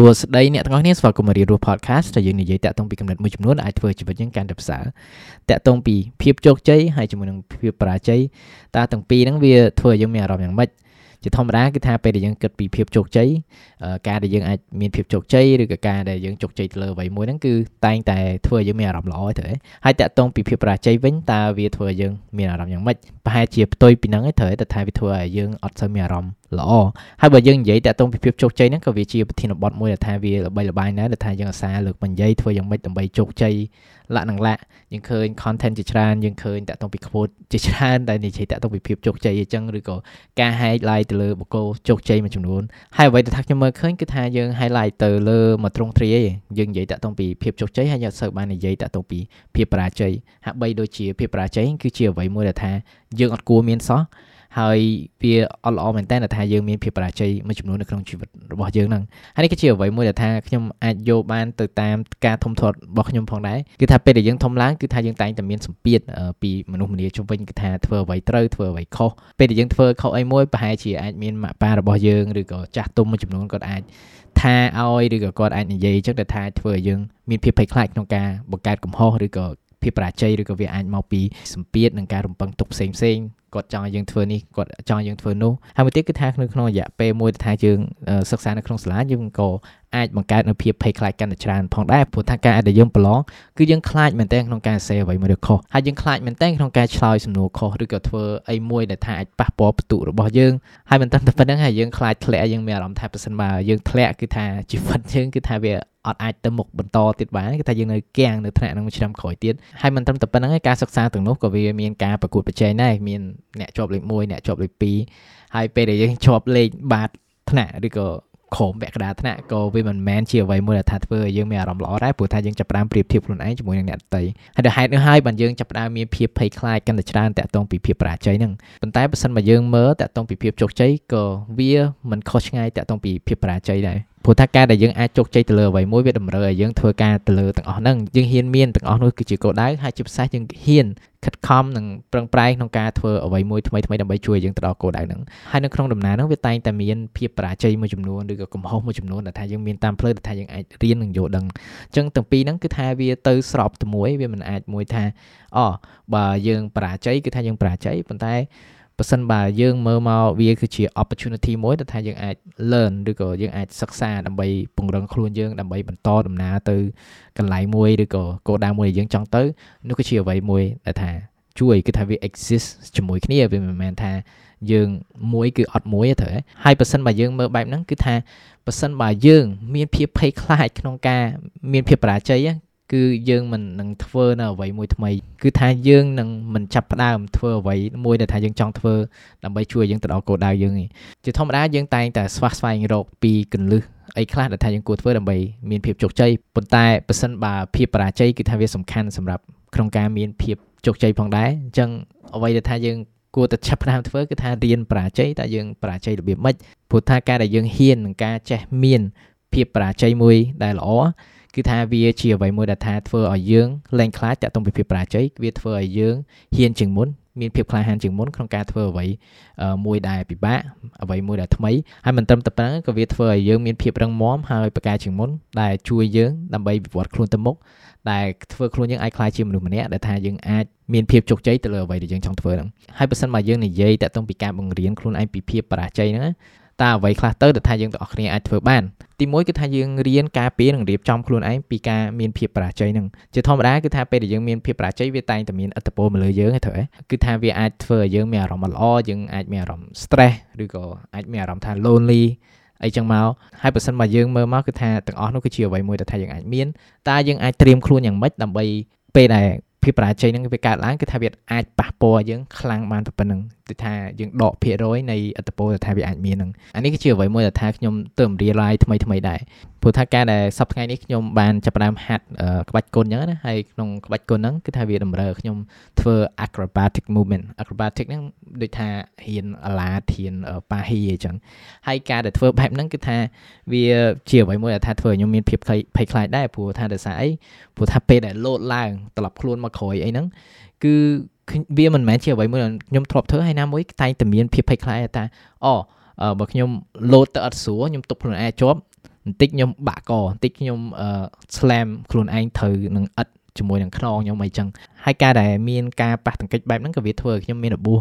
ួស្តីអ្នកទាំងអស់គ្នាស្វាគមន៍មករៀនរស់ podcast ដែលយើងនិយាយតាក់ទងពីកំណត់មួយចំនួនដែលអាចធ្វើជីវិតយើងកាន់តែប្រសើរតាក់ទងពីភាពជោគជ័យហើយជាមួយនឹងភាពបរាជ័យតើទាំងពីរហ្នឹងវាធ្វើឲ្យយើងមានអារម្មណ៍យ៉ាងម៉េចជាធម្មតាគឺថាពេលដែលយើងគិតពីភាពជោគជ័យការដែលយើងអាចមានភាពជោគជ័យឬក៏ការដែលយើងជោគជ័យទៅលើអ្វីមួយហ្នឹងគឺតែងតែធ្វើឲ្យយើងមានអារម្មណ៍ល្អទៅហើយតាក់ទងពីភាពបរាជ័យវិញតើវាធ្វើឲ្យយើងមានអារម្មណ៍យ៉ាងម៉េចប្រហែលជាផ្ទុយពីហ្នឹងឯងត្រូវតែថាវាធ្វើឲ្យយើងអត់សូវមានអារម្មណ៍ ល្អហើយបើយើងនិយាយតាក់ទងពីភាពជោគជ័យហ្នឹងក៏វាជាប្រធានបទមួយដែលថាវាល្បីល្បាញដែរដែលថាយើងអាសាលើកបញ្ញ័យធ្វើយ៉ាងម៉េចដើម្បីជោគជ័យលក្ខនឹងលក្ខយើងឃើញ content ជាច្រើនយើងឃើញតាក់ទងពី quote ជាច្រើនដែលនិយាយតាក់ទងពីភាពជោគជ័យអញ្ចឹងឬក៏ការ highlight ទៅលើបុគ្គលជោគជ័យមួយចំនួនហើយអ្វីដែលថាខ្ញុំមើលឃើញគឺថាយើង highlight ទៅលើមួយត្រង់ទ្រីឯងយើងនិយាយតាក់ទងពីភាពជោគជ័យហើយយើងអត់សូវបាននិយាយតាក់ទងពីភាពបរាជ័យហាក់បីដូចជាភាពបរាជ័យគឺជាអ្វីមួយដែលថាយើងអត់គួរមានសោះ ហើយវាអត់ល្អមែនតើថាយើងមានភាពបរាជ័យមួយចំនួននៅក្នុងជីវិតរបស់យើងហ្នឹងហើយនេះគឺជាអ្វីមួយដែលថាខ្ញុំអាចយកបានទៅតាមការធំធាត់របស់ខ្ញុំផងដែរគឺថាពេលដែលយើងធំឡើងគឺថាយើងតែងតែមានសម្ពាធពីមនុស្សម្នាជុំវិញគឺថាធ្វើអ្វីត្រូវធ្វើអ្វីខុសពេលដែលយើងធ្វើខុសអីមួយប្រហែលជាអាចមានម៉ាក់ប៉ារបស់យើងឬក៏ចាស់ទុំមួយចំនួនគាត់អាចថាឲ្យឬក៏គាត់អាចនិយាយអញ្ចឹងតែថាធ្វើឲ្យយើងមានភាពភ័យខ្លាចក្នុងការបង្កើតកំហុសឬក៏ភាពបរាជ័យឬក៏វាអាចមកពីសម្ពាធនិងការរំពឹងទុកផ្សេងផ្សេង គាត់ចង់ឲ្យយើងធ្វើនេះគាត់ចង់ឲ្យយើងធ្វើនោះហើយមួយទៀតគឺថានៅក្នុងរយៈពេលមួយថាយើងសិក្សានៅក្នុងសាលាយើងក៏ អាចបង្កើតនូវភាពភ័យខ្លាចកាន់តែច្រើនផងដែរព្រោះថាការដែលយើងប្រឡងគឺយើងខ្លាចមែនតើក្នុងការសេអ្វីមួយឬខុសហើយយើងខ្លាចមែនតើក្នុងការឆ្លើយសំណួរខុសឬក៏ធ្វើអីមួយដែលថាអាចប៉ះពាល់បន្ទុករបស់យើងហើយមិនត្រឹមតែប៉ុណ្្នឹងហើយយើងខ្លាចធ្លាក់យើងមានអារម្មណ៍ថាប្រសិនបើយើងធ្លាក់គឺថាជីវិតយើងគឺថាវាអត់អាចទៅមុខបន្តទៀតបានគឺថាយើងនៅគាំងនៅថ្នាក់នឹងឆ្នាំក្រោយទៀតហើយមិនត្រឹមតែប៉ុណ្្នឹងឯងការសិក្សាទាំងនោះក៏វាមានការប្រកួតប្រជែងដែរមានអ្នកជាប់លេខ1អ្នកជាប់លេខ2ហើយពេលដែលយើងជាប់លេខបាតថ្នាក់ឬក៏ ក្រមវគ្គកដាថ្នាក់ក៏វាមិនមែនជាអ្វីមួយដែលថាធ្វើឲ្យយើងមានអារម្មណ៍ល្អដែរព្រោះថាយើងចាប់ផ្ដើមប្រៀបធៀបខ្លួនឯងជាមួយនឹងអ្នកដទៃហើយដល់ហេតុនោះហើយបានយើងចាប់ផ្ដើមមានភាពភ័យខ្លាចកាន់តែច្រើនតាក់ទងពីភាពបរាជ័យហ្នឹងប៉ុន្តែបើសិនបើយើងមើលតាក់ទងពីភាពជោគជ័យក៏វាមិនខុសឆ្ងាយតាក់ទងពីភាពបរាជ័យដែរ ព្រោះថាការដែលយើងអាចជោគជ័យទៅលើអ្វីមួយវាតម្រូវឲ្យយើងធ្វើការទៅលើទាំងអស់ហ្នឹងយើងហ៊ានមានទាំងអស់នោះគឺជាគោលដៅហើយជាពិសេសយើងហ៊ានខិតខំនិងប្រឹងប្រែងក្នុងការធ្វើអ្វីមួយថ្មីថ្មីដើម្បីជួយយើងទៅដល់គោលដៅហ្នឹងហើយនៅក្នុងដំណើរហ្នឹងវាតែងតែមានភាពបរាជ័យមួយចំនួនឬក៏កំហុសមួយចំនួនដែលថាយើងមានតាមផ្លូវដែលថាយើងអាចរៀននិងយល់ដឹងអញ្ចឹងទាំងពីរហ្នឹងគឺថាវាទៅស្របទៅមួយវាមិនអាចមួយថាអូបើយើងបរាជ័យគឺថាយើងបរាជ័យប៉ុន្តែ បើសិនបើយើងមើលមកវាគឺជា opportunity មួយដែលថាយើងអាច learn ឬក៏យើងអាចសិក្សាដើម្បីពង្រឹងខ្លួនយើងដើម្បីបន្តដំណើរទៅកន្លែងមួយឬក៏គោលដៅមួយដែលយើងចង់ទៅនោះគឺជាអ្វីមួយដែលថាជួយគឺថាវា exist ជាមួយគ្នាវាមិនមែនថាយើងមួយគឺអត់មួយទេត្រូវហើយបើសិនបើយើងមើលបែបហ្នឹងគឺថាបើសិនបើយើង មានភាពភ័យខ្លាចក្នុងការមានភាពបរាជ័យ គឺយើងមិននឹងធ្វើនៅអ្វីមួយថ្មី គឺថាយើងនឹងមិនចាប់ផ្ដើមធ្វើអ្វីមួយដែលថាយើងចង់ធ្វើដើម្បីជួយយើងទៅដល់គោលដៅយើងឯងជាធម្មតាយើងតែងតែស្វះស្វែងរកពីកលឹះអីខ្លះដែលថាយើងគួរធ្វើដើម្បីមានភាពជោគជ័យប៉ុន្តែបើសិនបើភាពបរាជ័យគឺថាវាសំខាន់សម្រាប់ក្នុងការមានភាពជោគជ័យផងដែរអញ្ចឹងអ្វីដែលថាយើងគួរតែចាប់ផ្ដើមធ្វើគឺថារៀនបរាជ័យតើយើងបរាជ័យរបៀបម៉េចព្រោះថាការដែលយើងហ៊ាននឹងការចេះមានភាពបរាជ័យមួយដែលល្អ គឺថាវាជាអ្វីមួយដែលថាធ្វើឲ្យយើងលែងខ្លាចតាក់ទងពីភាពបរាជ័យវាធ្វើឲ្យយើងហ៊ានជាងមុនមានភាពក្លាហានជាងមុនក្នុងការធ្វើអ្វីមួយដែលពិបាកអ្វីមួយដែលថ្មីហើយមិនត្រឹមតែប៉ុណ្ណឹងក៏វាធ្វើឲ្យយើងមានភាពរឹងមាំហើយប្រកែជាងមុនដែលជួយយើងដើម្បីវិវត្តខ្លួនទៅមុខដែលធ្វើខ្លួនយើងអាចក្លាយជាមនុស្សម្នាក់ដែលថាយើងអាចមានភាពជោគជ័យទៅលើអ្វីដែលយើងចង់ធ្វើហ្នឹងហើយបើសិនមកយើងនិយាយតាក់ទងពីការបង្រៀនខ្លួនឯងពីភាពបរាជ័យហ្នឹង តើអ្វីខ្លះទៅដែលថាយើងទាំងអស់គ្នាអាចធ្វើបានទីមួយគឺថាយើងរៀនការពារនិងរៀបចំខ្លួនឯងពីការមានភាពបរាជ័យហ្នឹងជាធម្មតាគឺថាពេលដែលយើងមានភាពបរាជ័យវាតែងតែមានឥទ្ធិពលមកលើយើងហ្នឹងត្រូវទេគឺថាវាអាចធ្វើឲ្យយើងមានអារម្មណ៍ល្អយើងអាចមានអារម្មណ៍ stress ឬក៏អាចមានអារម្មណ៍ថា lonely អីចឹងមកហើយបើសិនមកយើងមើលមកគឺថាទាំងអស់នោះគឺជាអ្វីមួយដែលថាយើងអាចមានតើយើងអាចត្រៀមខ្លួនយ៉ាងម៉េចដើម្បីពេលដែលភាពបរាជ័យហ្នឹងវាកើតឡើងគឺថាវាអាចប៉ះពាល់យើងខ្លាំងបានតែប៉ុណ្្នឹង គឺថាយើងដកភាគរយនៃអត្តពលដែលថាវាអាចមានហ្នឹងអានេះគឺជាអ្វីមួយដែលថាខ្ញុំទៅរៀន lie ថ្មីថ្មីដែរព្រោះថាការដែលសប្តាហ៍នេះខ្ញុំបានចាប់ផ្ដើមហាត់ក្បាច់គុនអញ្ចឹងណាហើយក្នុងក្បាច់គុនហ្នឹងគឺថាវាតម្រូវខ្ញុំធ្វើ acrobatic movement acrobatic ហ្នឹងដូចថាហ៊ានអាឡាធានប៉ាហ៊ីអញ្ចឹងហើយការដែលធ្វើបែបហ្នឹងគឺថាវាជាអ្វីមួយដែលថាធ្វើឲ្យខ្ញុំមានភាពភ័យខ្លាចដែរព្រោះថាដោយសារអីព្រោះថាពេលដែលលោតឡើងត្រឡប់ខ្លួនមកក្រោយអីហ្នឹងគឺ វាមិនមែនជាអ្វីមួយខ្ញុំធ្លាប់ធ្វើហើយណាមួយតែងតែមានភាពភ័យខ្លាចថាអូបើខ្ញុំលោតទៅអត់ស្រួលខ្ញុំទប់ខ្លួនឯងជាប់បន្តិចខ្ញុំបាក់កបន្តិចខ្ញុំ slam ខ្លួនឯងត្រូវនឹងឥត ជាមួយនឹងខ្នងខ្ញុំអីចឹងហើយការដែលមានការប៉ះទង្គិចបែបហ្នឹងក៏វាធ្វើឲ្យខ្ញុំមានរបួស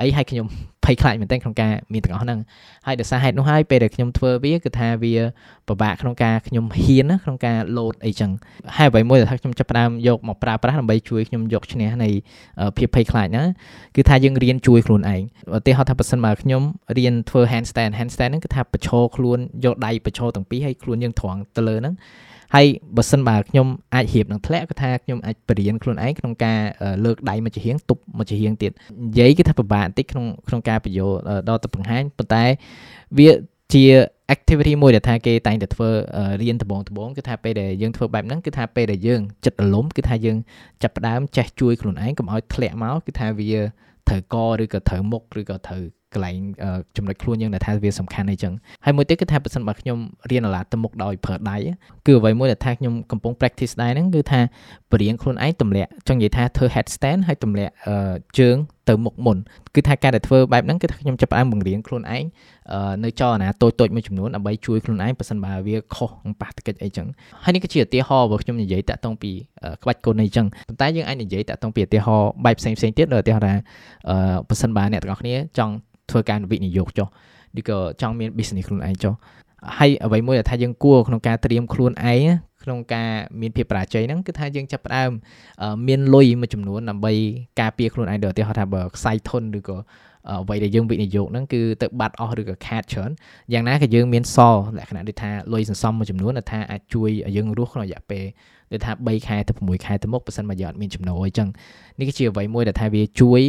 អីហើយខ្ញុំភ័យខ្លាចមែនទែនក្នុងការមានទាំងអស់ហ្នឹងហើយដោយសារហេតុនោះហើយពេលដែលខ្ញុំធ្វើវាគឺថាវាពិបាកក្នុងការខ្ញុំហ៊ានក្នុងការលោតអីចឹងហើយអ្វីមួយដែលថាខ្ញុំចាប់ផ្ដើមយកមកប្រើប្រាស់ដើម្បីជួយខ្ញុំយកឈ្នះនៃភាពភ័យខ្លាចហ្នឹងគឺថាយើងរៀនជួយខ្លួនឯងឧទាហរណ៍ថាប៉ះសិនបើខ្ញុំរៀនធ្វើ handstand handstand ហ្នឹងគឺថាបញ្ឈរខ្លួនយកដៃបញ្ឈរទាំងពីរហើយខ្លួនយើងត្រង់ទៅលើហ្នឹង ហើយបើសិនបើខ្ញុំអាចរៀបនឹងធ្លាក់គឺថាខ្ញុំអាចបរៀនខ្លួនឯងក្នុងការលើកដៃមួយជាហៀងទប់មួយជាហៀងទៀតនិយាយគឺថាពិបាកបន្តិចក្នុងក្នុងការបញ្យល់ដល់ទៅបង្ហាញប៉ុន្តែវាជា activity មួយដែលថាគេតែងតែធ្វើរៀនដំបងដំបងគឺថាពេលដែលយើងធ្វើបែបហ្នឹងគឺថាពេលដែលយើងចិត្តរលំគឺថាយើងចាប់ផ្ដើមចេះជួយខ្លួនឯងកុំឲ្យធ្លាក់មកគឺថាវាត្រូវកឬក៏ត្រូវមុខឬក៏ត្រូវ កន្លែងចំណុចខ្លួនយើងដែលថាវាសំខាន់អីចឹងហើយមួយទៀតគឺថាបើសិនបើខ្ញុំរៀនអាឡាទៅមុខដោយប្រើដៃគឺអ្វីមួយដែលថាខ្ញុំកំពុង practice ដែរហ្នឹងគឺថាបរៀនខ្លួនឯងទម្លាក់ចង់និយាយថាធ្វើ headstand ហើយទម្លាក់ជើង ទៅមុខមុនគឺថាការដែលធ្វើបែបហ្នឹងគឺថាខ្ញុំចាប់ផ្ដើមបង្រៀនខ្លួនឯងនៅចលនាតូចតូចមួយចំនួនដើម្បីជួយខ្លួនឯងបើសិនបើវាខុសនឹងប៉ះទង្គិចអីចឹងហើយនេះគឺជាឧទាហរណ៍របស់ខ្ញុំនិយាយតាក់ទងពីក្បាច់គុណអីចឹងប៉ុន្តែយើងអាចនិយាយតាក់ទងពីឧទាហរណ៍បែបផ្សេងផ្សេងទៀតដោយឧទាហរណ៍ថាបើសិនបើអ្នកទាំងអស់គ្នាចង់ធ្វើការវិនិយោគចុះឬក៏ចង់មាន business ខ្លួនឯងចុះហើយអ្វីមួយដែលថាយើងគួរក្នុងការត្រៀមខ្លួនឯង ក្នុងការមានភាពបរាជ័យហ្នឹងគឺថាយើងចាប់ផ្ដើមមានលុយមួយចំនួនដើម្បីការពារខ្លួនឯងដោយឧទាហរណ៍ថាបើខ្សែធនឬក៏អ្វីដែលយើងវិនិយោគហ្នឹងគឺទៅបាត់អស់ឬក៏ខាតច្រើនយ៉ាងណាក៏យើងមានសល់លក្ខណៈដូចថាលុយសន្សំមួយចំនួនដែលថាអាចជួយឲ្យយើងរស់ក្នុងរយៈពេលដូចថា3ខែទៅ6ខែទៅមុខបើសិនមកយើងអត់មានចំណូលអីចឹងនេះគឺជាអ្វីមួយដែលថាវាជួយ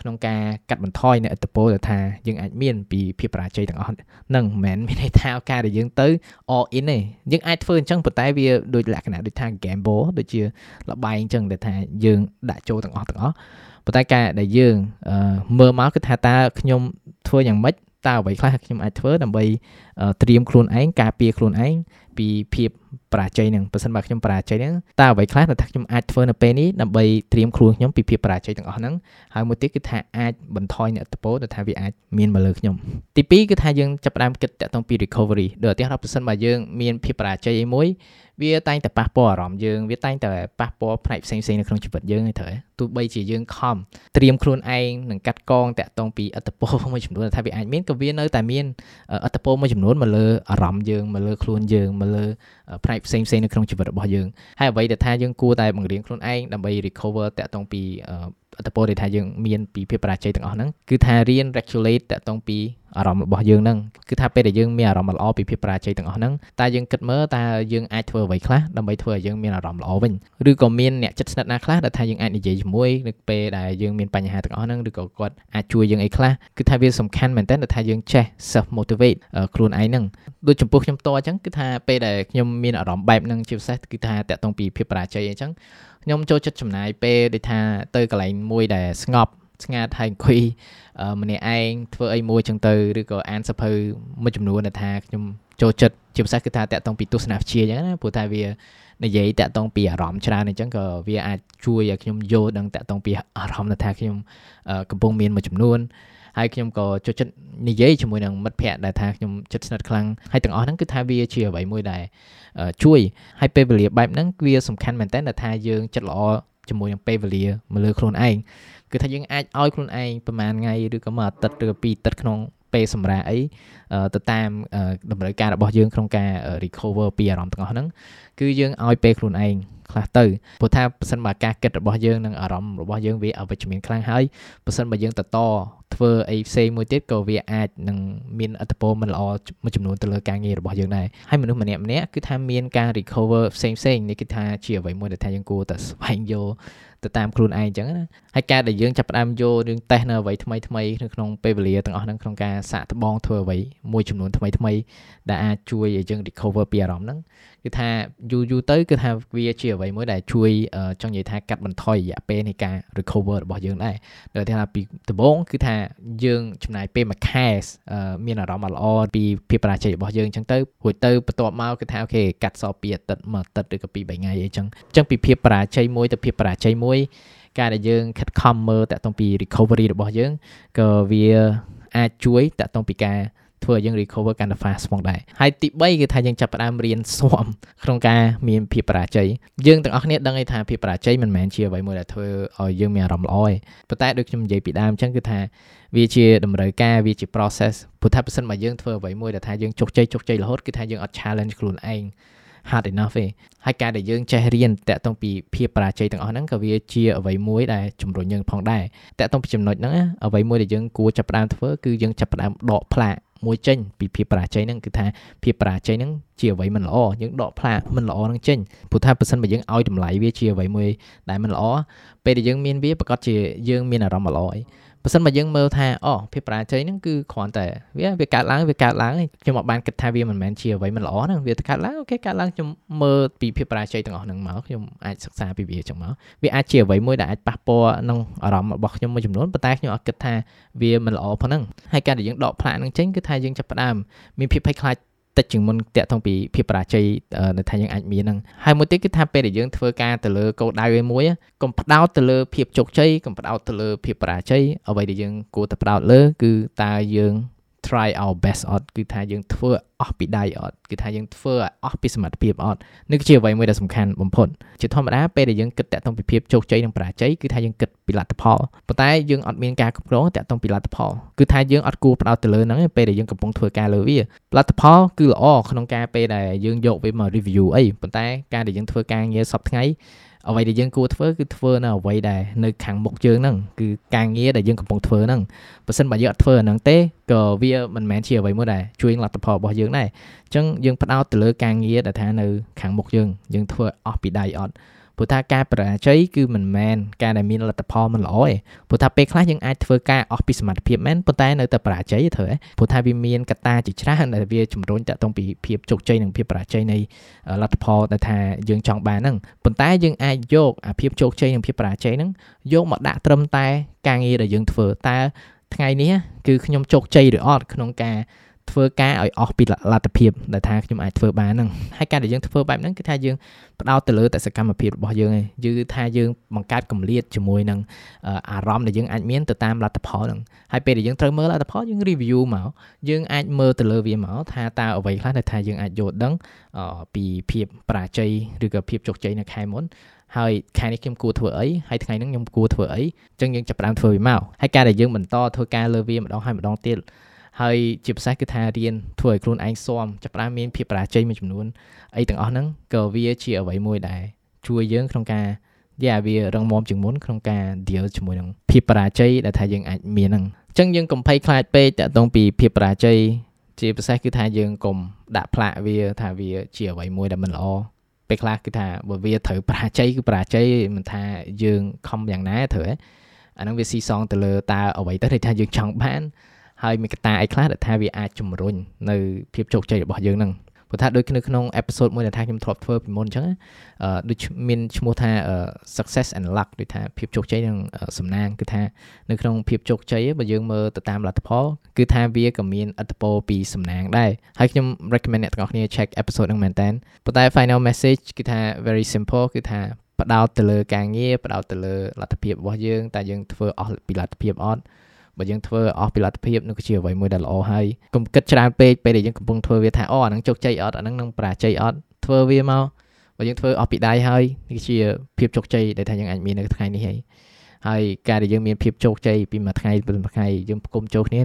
ក្នុងការកាត់បន្ថយនៅឥទ្ធិពលដែលថាយើងអាចមានពីភាពបរាជ័យទាំងអស់ហ្នឹងមិនមែនមានន័យថាឱកាសដែលយើងទៅ all in ទេយើងអាចធ្វើអញ្ចឹងប៉ុន្តែវាដូចលក្ខណៈដូចថា gamble ដូចជាលបែងអញ្ចឹងដែលថាយើងដាក់ចូលទាំងអស់ទាំងអស់ប៉ុន្តែការដែលយើងមើលមកគឺថាតើខ្ញុំធ្វើយ៉ាងម៉េចតើអ្វីខ្លះខ្ញុំអាចធ្វើដើម្បីត្រៀមខ្លួនឯងការពារខ្លួនឯងពីភាពបរាជ័យហ្នឹងបើសិនបើខ្ញុំបរាជ័យហ្នឹងតើអ្វីខ្លះដែលថាខ្ញុំអាចធ្វើនៅពេលនេះដើម្បីត្រៀមខ្លួនខ្ញុំពីភាពបរាជ័យទាំងអស់ហ្នឹងហើយមួយទៀតគឺថាអាចបន្ថយនៅអត្តពលដែលថាវាអាចមានមកលើខ្ញុំទី2គឺថាយើងចាប់ផ្ដើមគិតតាក់ទងពី recovery ដោយឧទាហរណ៍បើសិនបើយើងមានភាពបរាជ័យអីមួយវាតែងតែប៉ះពាល់អារម្មណ៍យើងវាតែងតែប៉ះពាល់ផ្នែកផ្សេងៗនៅក្នុងជីវិតយើងហ្នឹងត្រូវទោះបីជាយើងខំត្រៀមខ្លួនឯងនឹងកាត់កងតាក់ទងពីអត្តពលមួយចំនួនថាវាអាចមានក៏វានៅតែមានអត្តពលមួយចំនួនមកលើអារម្មណ៍យើងមកលើខ្លួនយើងមកលើផ្នែកផ្សេងផ្សេងនៅក្នុងជីវិតរបស់យើងហើយអ្វីដែលថាយើងគួរតែបង្រៀនខ្លួនឯងដើម្បី recover តាក់ទងពី អត្តពលដែលថាយើងមានពីភាពបរាជ័យទាំងអស់ហ្នឹងគឺថារៀន regulate តាក់ទងពីអារម្មណ៍របស់យើងហ្នឹងគឺថាពេលដែលយើងមានអារម្មណ៍ល្អពីភាពបរាជ័យទាំងអស់ហ្នឹងតើយើងគិតមើលតើយើងអាចធ្វើអ្វីខ្លះដើម្បីធ្វើឲ្យយើងមានអារម្មណ៍ល្អវិញឬក៏មានអ្នកចិត្តស្និទ្ធណាខ្លះដែលថាយើងអាចនិយាយជាមួយនៅពេលដែលយើងមានបញ្ហាទាំងអស់ហ្នឹងឬក៏គាត់អាចជួយយើងអីខ្លះគឺថាវាសំខាន់មែនតើថាយើងចេះ self motivate ខ្លួនឯងហ្នឹងដូចចំពោះខ្ញុំតអញ្ចឹងគឺថាពេលដែលខ្ញុំមានអារម្មណ៍បែបហ្នឹងជាពិសេសគឺថាតាក់ទងពីភាពបរាជ័យអញ្ចឹង ខ្ញុំចូលចិត្តចំណាយពេលដូចថាទៅកន្លែងមួយដែលស្ងប់ស្ងាត់ហើយអង្គុយម្នាក់ឯងធ្វើអីមួយចឹងទៅឬក៏អានសភៅមួយចំនួនដែលថាខ្ញុំចូលចិត្តជាពិសេសគឺថាតាក់ទងពីទស្សនវិជ្ជាចឹងណាព្រោះថាវានិយាយតាក់ទងពីអារម្មណ៍ច្រើនអញ្ចឹងក៏វាអាចជួយឲ្យខ្ញុំយល់ដឹងតាក់ទងពីអារម្មណ៍ដែលថាខ្ញុំកំពុងមានមួយចំនួន ហើយខ្ញុំក៏ចូលចិត្តនិយាយជាមួយនឹងមិត្តភ័ក្តិដែលថាខ្ញុំចិត្តស្និទ្ធខ្លាំងហើយទាំងអស់ហ្នឹងគឺថាវាជាអ្វីមួយដែលជួយហើយពេលវេលាបែបហ្នឹងវាសំខាន់មែនតើថាយើងចិត្តល្អជាមួយនឹងពេលវេលាមកលើខ្លួនឯងគឺថាយើងអាចឲ្យខ្លួនឯងប្រហែលថ្ងៃឬក៏មួយអាទិត្យឬពីរអាទិត្យក្នុងពេលសម្រាប់អីទៅតាមតម្រូវការរបស់យើងក្នុងការ recover ពីអារម្មណ៍ទាំងអស់ហ្នឹងគឺយើងឲ្យពេលខ្លួនឯងខ្លះទៅព្រោះថាប៉ះសិនបើការគិតរបស់យើងនិងអារម្មណ៍របស់យើងវាអវិជ្ជមានខ្លាំងហើយប៉ះសិនបើយើងតត ធ្វើអីផ្សេងមួយទៀតក៏វាអាចនឹងមានអត្តពលមិនល្អមួយចំនួនទៅលើការងាររបស់យើងដែរហើយមនុស្សម្នាក់ម្នាក់គឺថាមានការ recover ផ្សេងផ្សេងនេះគឺថាជាអ្វីមួយដែលថាយើងគួរតែស្វែងយល់ទៅតាមខ្លួនឯងអញ្ចឹងណាហើយការដែលយើងចាប់ផ្ដើមយករឿងតេស្តនៅអ្វីថ្មីថ្មីនៅក្នុងពេលវេលាទាំងអស់ហ្នឹងក្នុងការសាកត្បងធ្វើអ្វីមួយចំនួនថ្មីថ្មីដែលអាចជួយឲ្យយើង recover ពីអារម្មណ៍ហ្នឹងគឺថាយូរយូរទៅគឺថាវាជាអ្វីមួយដែលជួយចង់និយាយថាកាត់បន្ថយរយៈពេលនៃការ recover របស់យើងដែរដែលថាពីដំបូងគឺថាយើងចំណាយពេលមួយខែមានអារម្មណ៍ល្អពីភាពបរាជ័យរបស់យើងអញ្ចឹងទៅរួចទៅបន្ទាប់មកគឺថាអូខេកាត់សល់ពីអាទិត្យមួយអាទិត្យឬក៏ពី3ថ្ងៃអីចឹងអញ្ចឹងពីភាពបរាជ័យមួយទៅភាពបរាជ័យមួយការដែលយើងខិតខំមើលតាក់ទងពី recovery របស់យើងក៏វាអាចជួយតាក់ទងពីការ ធ្វើឲ្យយើង recover កាន់តែ fast ផងដែរហើយទី3គឺថាយើងចាប់ផ្ដើមរៀនស្វមក្នុងការមានភាពបរាជ័យយើងទាំងអស់គ្នាដឹងថាភាពបរាជ័យមិនមែនជាអ្វីមួយដែលធ្វើឲ្យយើងមានអារម្មណ៍ល្អទេប៉ុន្តែដូចខ្ញុំនិយាយពីដើមអញ្ចឹងគឺថាវាជាតម្រូវការវាជា process ព្រោះថាបើសិនបើយើងធ្វើអ្វីមួយដែលថាយើងជោគជ័យជោគជ័យរហូតគឺថាយើងអត់ challenge ខ្លួនឯង hard enough ទេហើយការដែលយើងចេះរៀនតាក់ទងពីភាពបរាជ័យទាំងអស់ហ្នឹងក៏វាជាអ្វីមួយដែលជំរុញយើងផងដែរតាក់ទងពីចំណុចហ្នឹងអ្វីមួយដែលយើងគួរចាប់ផ្ដើមធ្វើគឺយើងចាប់ផ្ដើមដកផ្លាក មួយចេញពីភាពបរាជ័យហ្នឹងគឺថាភាពបរាជ័យហ្នឹងជាអ្វីមិនល្អយើងដកផ្លាកមិនល្អហ្នឹងចេញព្រោះថាបើសិនបើយើងឲ្យតម្លៃវាជាអ្វីមួយដែលមិនល្អពេលដែលយើងមានវាប្រកាសជាយើងមានអារម្មណ៍មិនល្អឯង បើសិនបើយើងមើលថាអូភាពបរាជ័យហ្នឹងគឺគ្រាន់តែវាវាកើតឡើងវាកើតឡើងខ្ញុំអត់បានគិតថាវាមិនមែនជាអ្វីមិនល្អហ្នឹងវាកើតឡើងអូខេកើតឡើងខ្ញុំមើលពីភាពបរាជ័យទាំងអស់ហ្នឹងមកខ្ញុំអាចសិក្សាពីវាចឹងមកវាអាចជាអ្វីមួយដែលអាចប៉ះពាល់ក្នុងអារម្មណ៍របស់ខ្ញុំមួយចំនួនប៉ុន្តែខ្ញុំអត់គិតថាវាមិនល្អផងហ្នឹងហើយការដែលយើងដកផ្លាកហ្នឹងចេញគឺថាយើងចាប់ផ្ដើមមានភាពភ័យខ្លាច តិចជាងមុនតាក់ទងពីភាពបរាជ័យនៅថាយើងអាចមានហ្នឹងហើយមួយទៀតគឺថាពេលដែលយើងធ្វើការទៅលើគោលដៅឯមួយកុំផ្ដោតទៅលើភាពជោគជ័យកុំផ្ដោតទៅលើភាពបរាជ័យអ្វីដែលយើងគួរតែផ្ដោតលើគឺតើយើង try our best អត់គឺថាយើងធ្វើអស់ពីដៃអត់គឺថាយើងធ្វើឲ្យអស់ពីសមត្ថភាពអត់នេះគឺជាអ្វីមួយដែលសំខាន់បំផុតជាធម្មតាពេលដែលយើងគិតតាក់ទងពីភាពជោគជ័យនិងបរាជ័យគឺថាយើងគិតពីលទ្ធផលប៉ុន្តែយើងអត់មានការគ្រប់គ្រងតាក់ទងពីលទ្ធផលគឺថាយើងអត់គួរផ្ដោតទៅលើហ្នឹងពេលដែលយើងកំពុងធ្វើការលើវាលទ្ធផលគឺល្អក្នុងការពេលដែលយើងយកវាមក review អីប៉ុន្តែការដែលយើងធ្វើការងារសប្តាហ៍ថ្ងៃ អ្វីដែលយើងគួរធ្វើគឺធ្វើនៅអ្វីដែលនៅខាងមុខយើងហ្នឹងគឺការងារដែលយើងកំពុងធ្វើហ្នឹងបើសិនបើយើងអត់ធ្វើអាហ្នឹងទេក៏វាមិនមែនជាអ្វីមួយដែលជួយលទ្ធផលរបស់យើងដែរអញ្ចឹងយើងផ្ដោតទៅលើការងារដែលថានៅខាងមុខយើងយើងធ្វើអស់ពីដៃអត់ ព្រោះថាការបរាជ័យគឺមិនមែនការដែលមានលទ្ធផលមិនល្អទេព្រោះថាពេលខ្លះយើងអាចធ្វើការអស់ពីសមត្ថភាពមែនប៉ុន្តែនៅតែបរាជ័យធ្វើព្រោះថាវាមានកត្តាជាច្រើនដែលវាជំរុញតាក់ទងពីភាពជោគជ័យនិងភាពបរាជ័យនៃលទ្ធផលដែលថាយើងចង់បានហ្នឹងប៉ុន្តែយើងអាចយកអាភាពជោគជ័យនិងភាពបរាជ័យហ្នឹងយកមកដាក់ត្រឹមតែការងារដែលយើងធ្វើតើថ្ងៃនេះគឺខ្ញុំជោគជ័យឬអត់ក្នុងការ ធ្វើការឲ្យអស់ពីលទ្ធភាពដែលថាខ្ញុំអាចធ្វើបានហ្នឹងហើយការដែលយើងធ្វើបែបហ្នឹងគឺថាយើងផ្ដោតទៅលើតែសកម្មភាពរបស់យើងឯងគឺថាយើងបង្កើតកម្រិតជាមួយនឹងអារម្មណ៍ដែលយើងអាចមានទៅតាមលទ្ធផលហ្នឹងហើយពេលដែលយើងត្រូវមើលលទ្ធផលយើង review មកយើងអាចមើលទៅលើវាមកថាតើអ្វីខ្លះដែលថាយើងអាចយល់ដឹងពីភាពបរាជ័យឬក៏ភាពជោគជ័យនៅខែមុនហើយខែនេះខ្ញុំគួរធ្វើអីហើយថ្ងៃនេះខ្ញុំគួរធ្វើអីអញ្ចឹងយើងចាប់ផ្ដើមធ្វើវាមកហើយការដែលយើងបន្តធ្វើការលើវាម្ដងហើយម្ដងទៀត ហើយជាពិសេសគឺថារៀនធ្វើឲ្យខ្លួនឯងស៊ាំចាប់ផ្ដើមមានភាពបរាជ័យមួយចំនួនអីទាំងអស់ហ្នឹងក៏វាជាអ្វីមួយដែលជួយយើងក្នុងការយ៉ាវារងមាំជាងមុនក្នុងការ deal ជាមួយនឹងភាពបរាជ័យដែលថាយើងអាចមានហ្នឹងអញ្ចឹងយើងកុំភ័យខ្លាចពេកតាក់ទងពីភាពបរាជ័យជាពិសេសគឺថាយើងកុំដាក់ផ្លាកវាថាវាជាអ្វីមួយដែលមិនល្អពេលខ្លះគឺថាបើវាត្រូវបរាជ័យគឺបរាជ័យមិនថាយើងខំយ៉ាងណាត្រូវអាហ្នឹងវាស៊ីសងទៅលើតើអ្វីទៅដែលថាយើងចង់បាន ហើយមានកត្តាអីខ្លះដែលថាវាអាចជំរុញនៅភាពជោគជ័យរបស់យើងហ្នឹងព្រោះថាដូចនៅក្នុងអេពីសូតមួយដែលថាខ្ញុំធ្លាប់ធ្វើពីមុនអញ្ចឹងអឺដូចមានឈ្មោះថា success and luck ដូចថាភាពជោគជ័យនិងសំណាងគឺថានៅក្នុងភាពជោគជ័យបើយើងមើលទៅតាមលទ្ធផលគឺថាវាក៏មានឥទ្ធិពលពីសំណាងដែរហើយខ្ញុំ recommend អ្នកទាំងអស់គ្នា check episode ហ្នឹងមែនតើប៉ុន្តែ final message គឺថា very simple គឺថាផ្ដោតទៅលើការងារផ្ដោតទៅលើលទ្ធភាពរបស់យើងតែយើងធ្វើអស់ពីលទ្ធភាពអត់ បើយើងធ្វើអស់ពីលទ្ធភាពនោះគឺជាអ្វីមួយដែលល្អហើយកុំគិតច្រើនពេកពេលដែលយើងកំពុងធ្វើវាថាអូអានឹងជោគជ័យអត់អានឹងនឹងប្រាជ័យអត់ធ្វើវាមកបើយើងធ្វើអស់ពីដៃហើយនេះជាភាពជោគជ័យដែលថាយើងអាចមាននៅថ្ងៃនេះហើយហើយការដែលយើងមានភាពជោគជ័យពីមួយថ្ងៃទៅមួយថ្ងៃយើងផ្គុំចូលគ្នា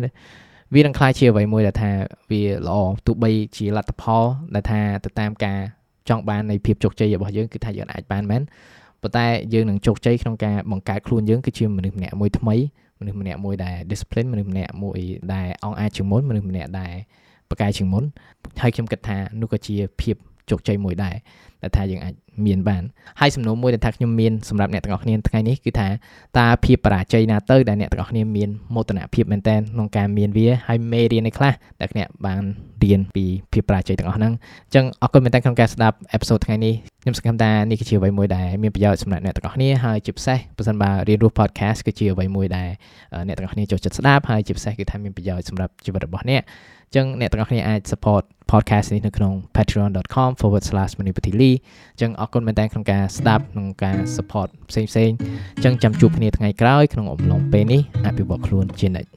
វានឹងខ្លាយជាអ្វីមួយដែលថាវាល្អទោះបីជាលទ្ធផលដែលថាទៅតាមការចង់បាននៃភាពជោគជ័យរបស់យើងគឺថាយើងអាចបានមែនប៉ុន្តែយើងនឹងជោគជ័យក្នុងការបង្កើតខ្លួនយើងគឺជាមនុស្សម្នាក់មួយថ្មី មនុស្សម្នាក់មួយដែល discipline មនុស្សម្នាក់មួយដែលអង្អាចជាងមុនមនុស្សម្នាក់ដែលប្រកែជាងមុនហើយខ្ញុំគិតថានោះក៏ជាភាព ជោគជ័យមួយដែរដែលថាយើងអាចមានបានហើយសំណួរមួយដែលថាខ្ញុំមានសម្រាប់អ្នកទាំងអស់គ្នាថ្ងៃនេះគឺថាតើភាពបរាជ័យណាទៅដែលអ្នកទាំងអស់គ្នាមានមោទនភាពមែនតើក្នុងការមានវាហើយមេរៀនឯខ្លះដែលអ្នកបានរៀនពីភាពបរាជ័យទាំងអស់ហ្នឹងអញ្ចឹងអរគុណមែនតើក្នុងការស្ដាប់អេពីសូតថ្ងៃនេះខ្ញុំសង្ឃឹមថានេះគឺជាអ្វីមួយដែលមានប្រយោជន៍សម្រាប់អ្នកទាំងអស់គ្នាហើយជាពិសេសបើសិនបើរៀនរស់ podcast គឺជាអ្វីមួយដែលអ្នកទាំងអស់គ្នាចូលចិត្តស្ដាប់ហើយជាពិសេសគឺថាមានប្រយោជន៍សម្រាប់ជីវិតរបស់អ្នក អញ្ចឹងអ្នកទាំងអស់គ្នាអាច support podcast នេះនៅក្នុង patreon.com/manipatili អញ្ចឹងអរគុណមែនតើក្នុងការស្ដាប់ក្នុងការ support ផ្សេងផ្សេងអញ្ចឹងចាំជួបគ្នាថ្ងៃក្រោយក្នុងអំឡុងពេលនេះអភិវឌ្ឍខ្លួនជានិច្ច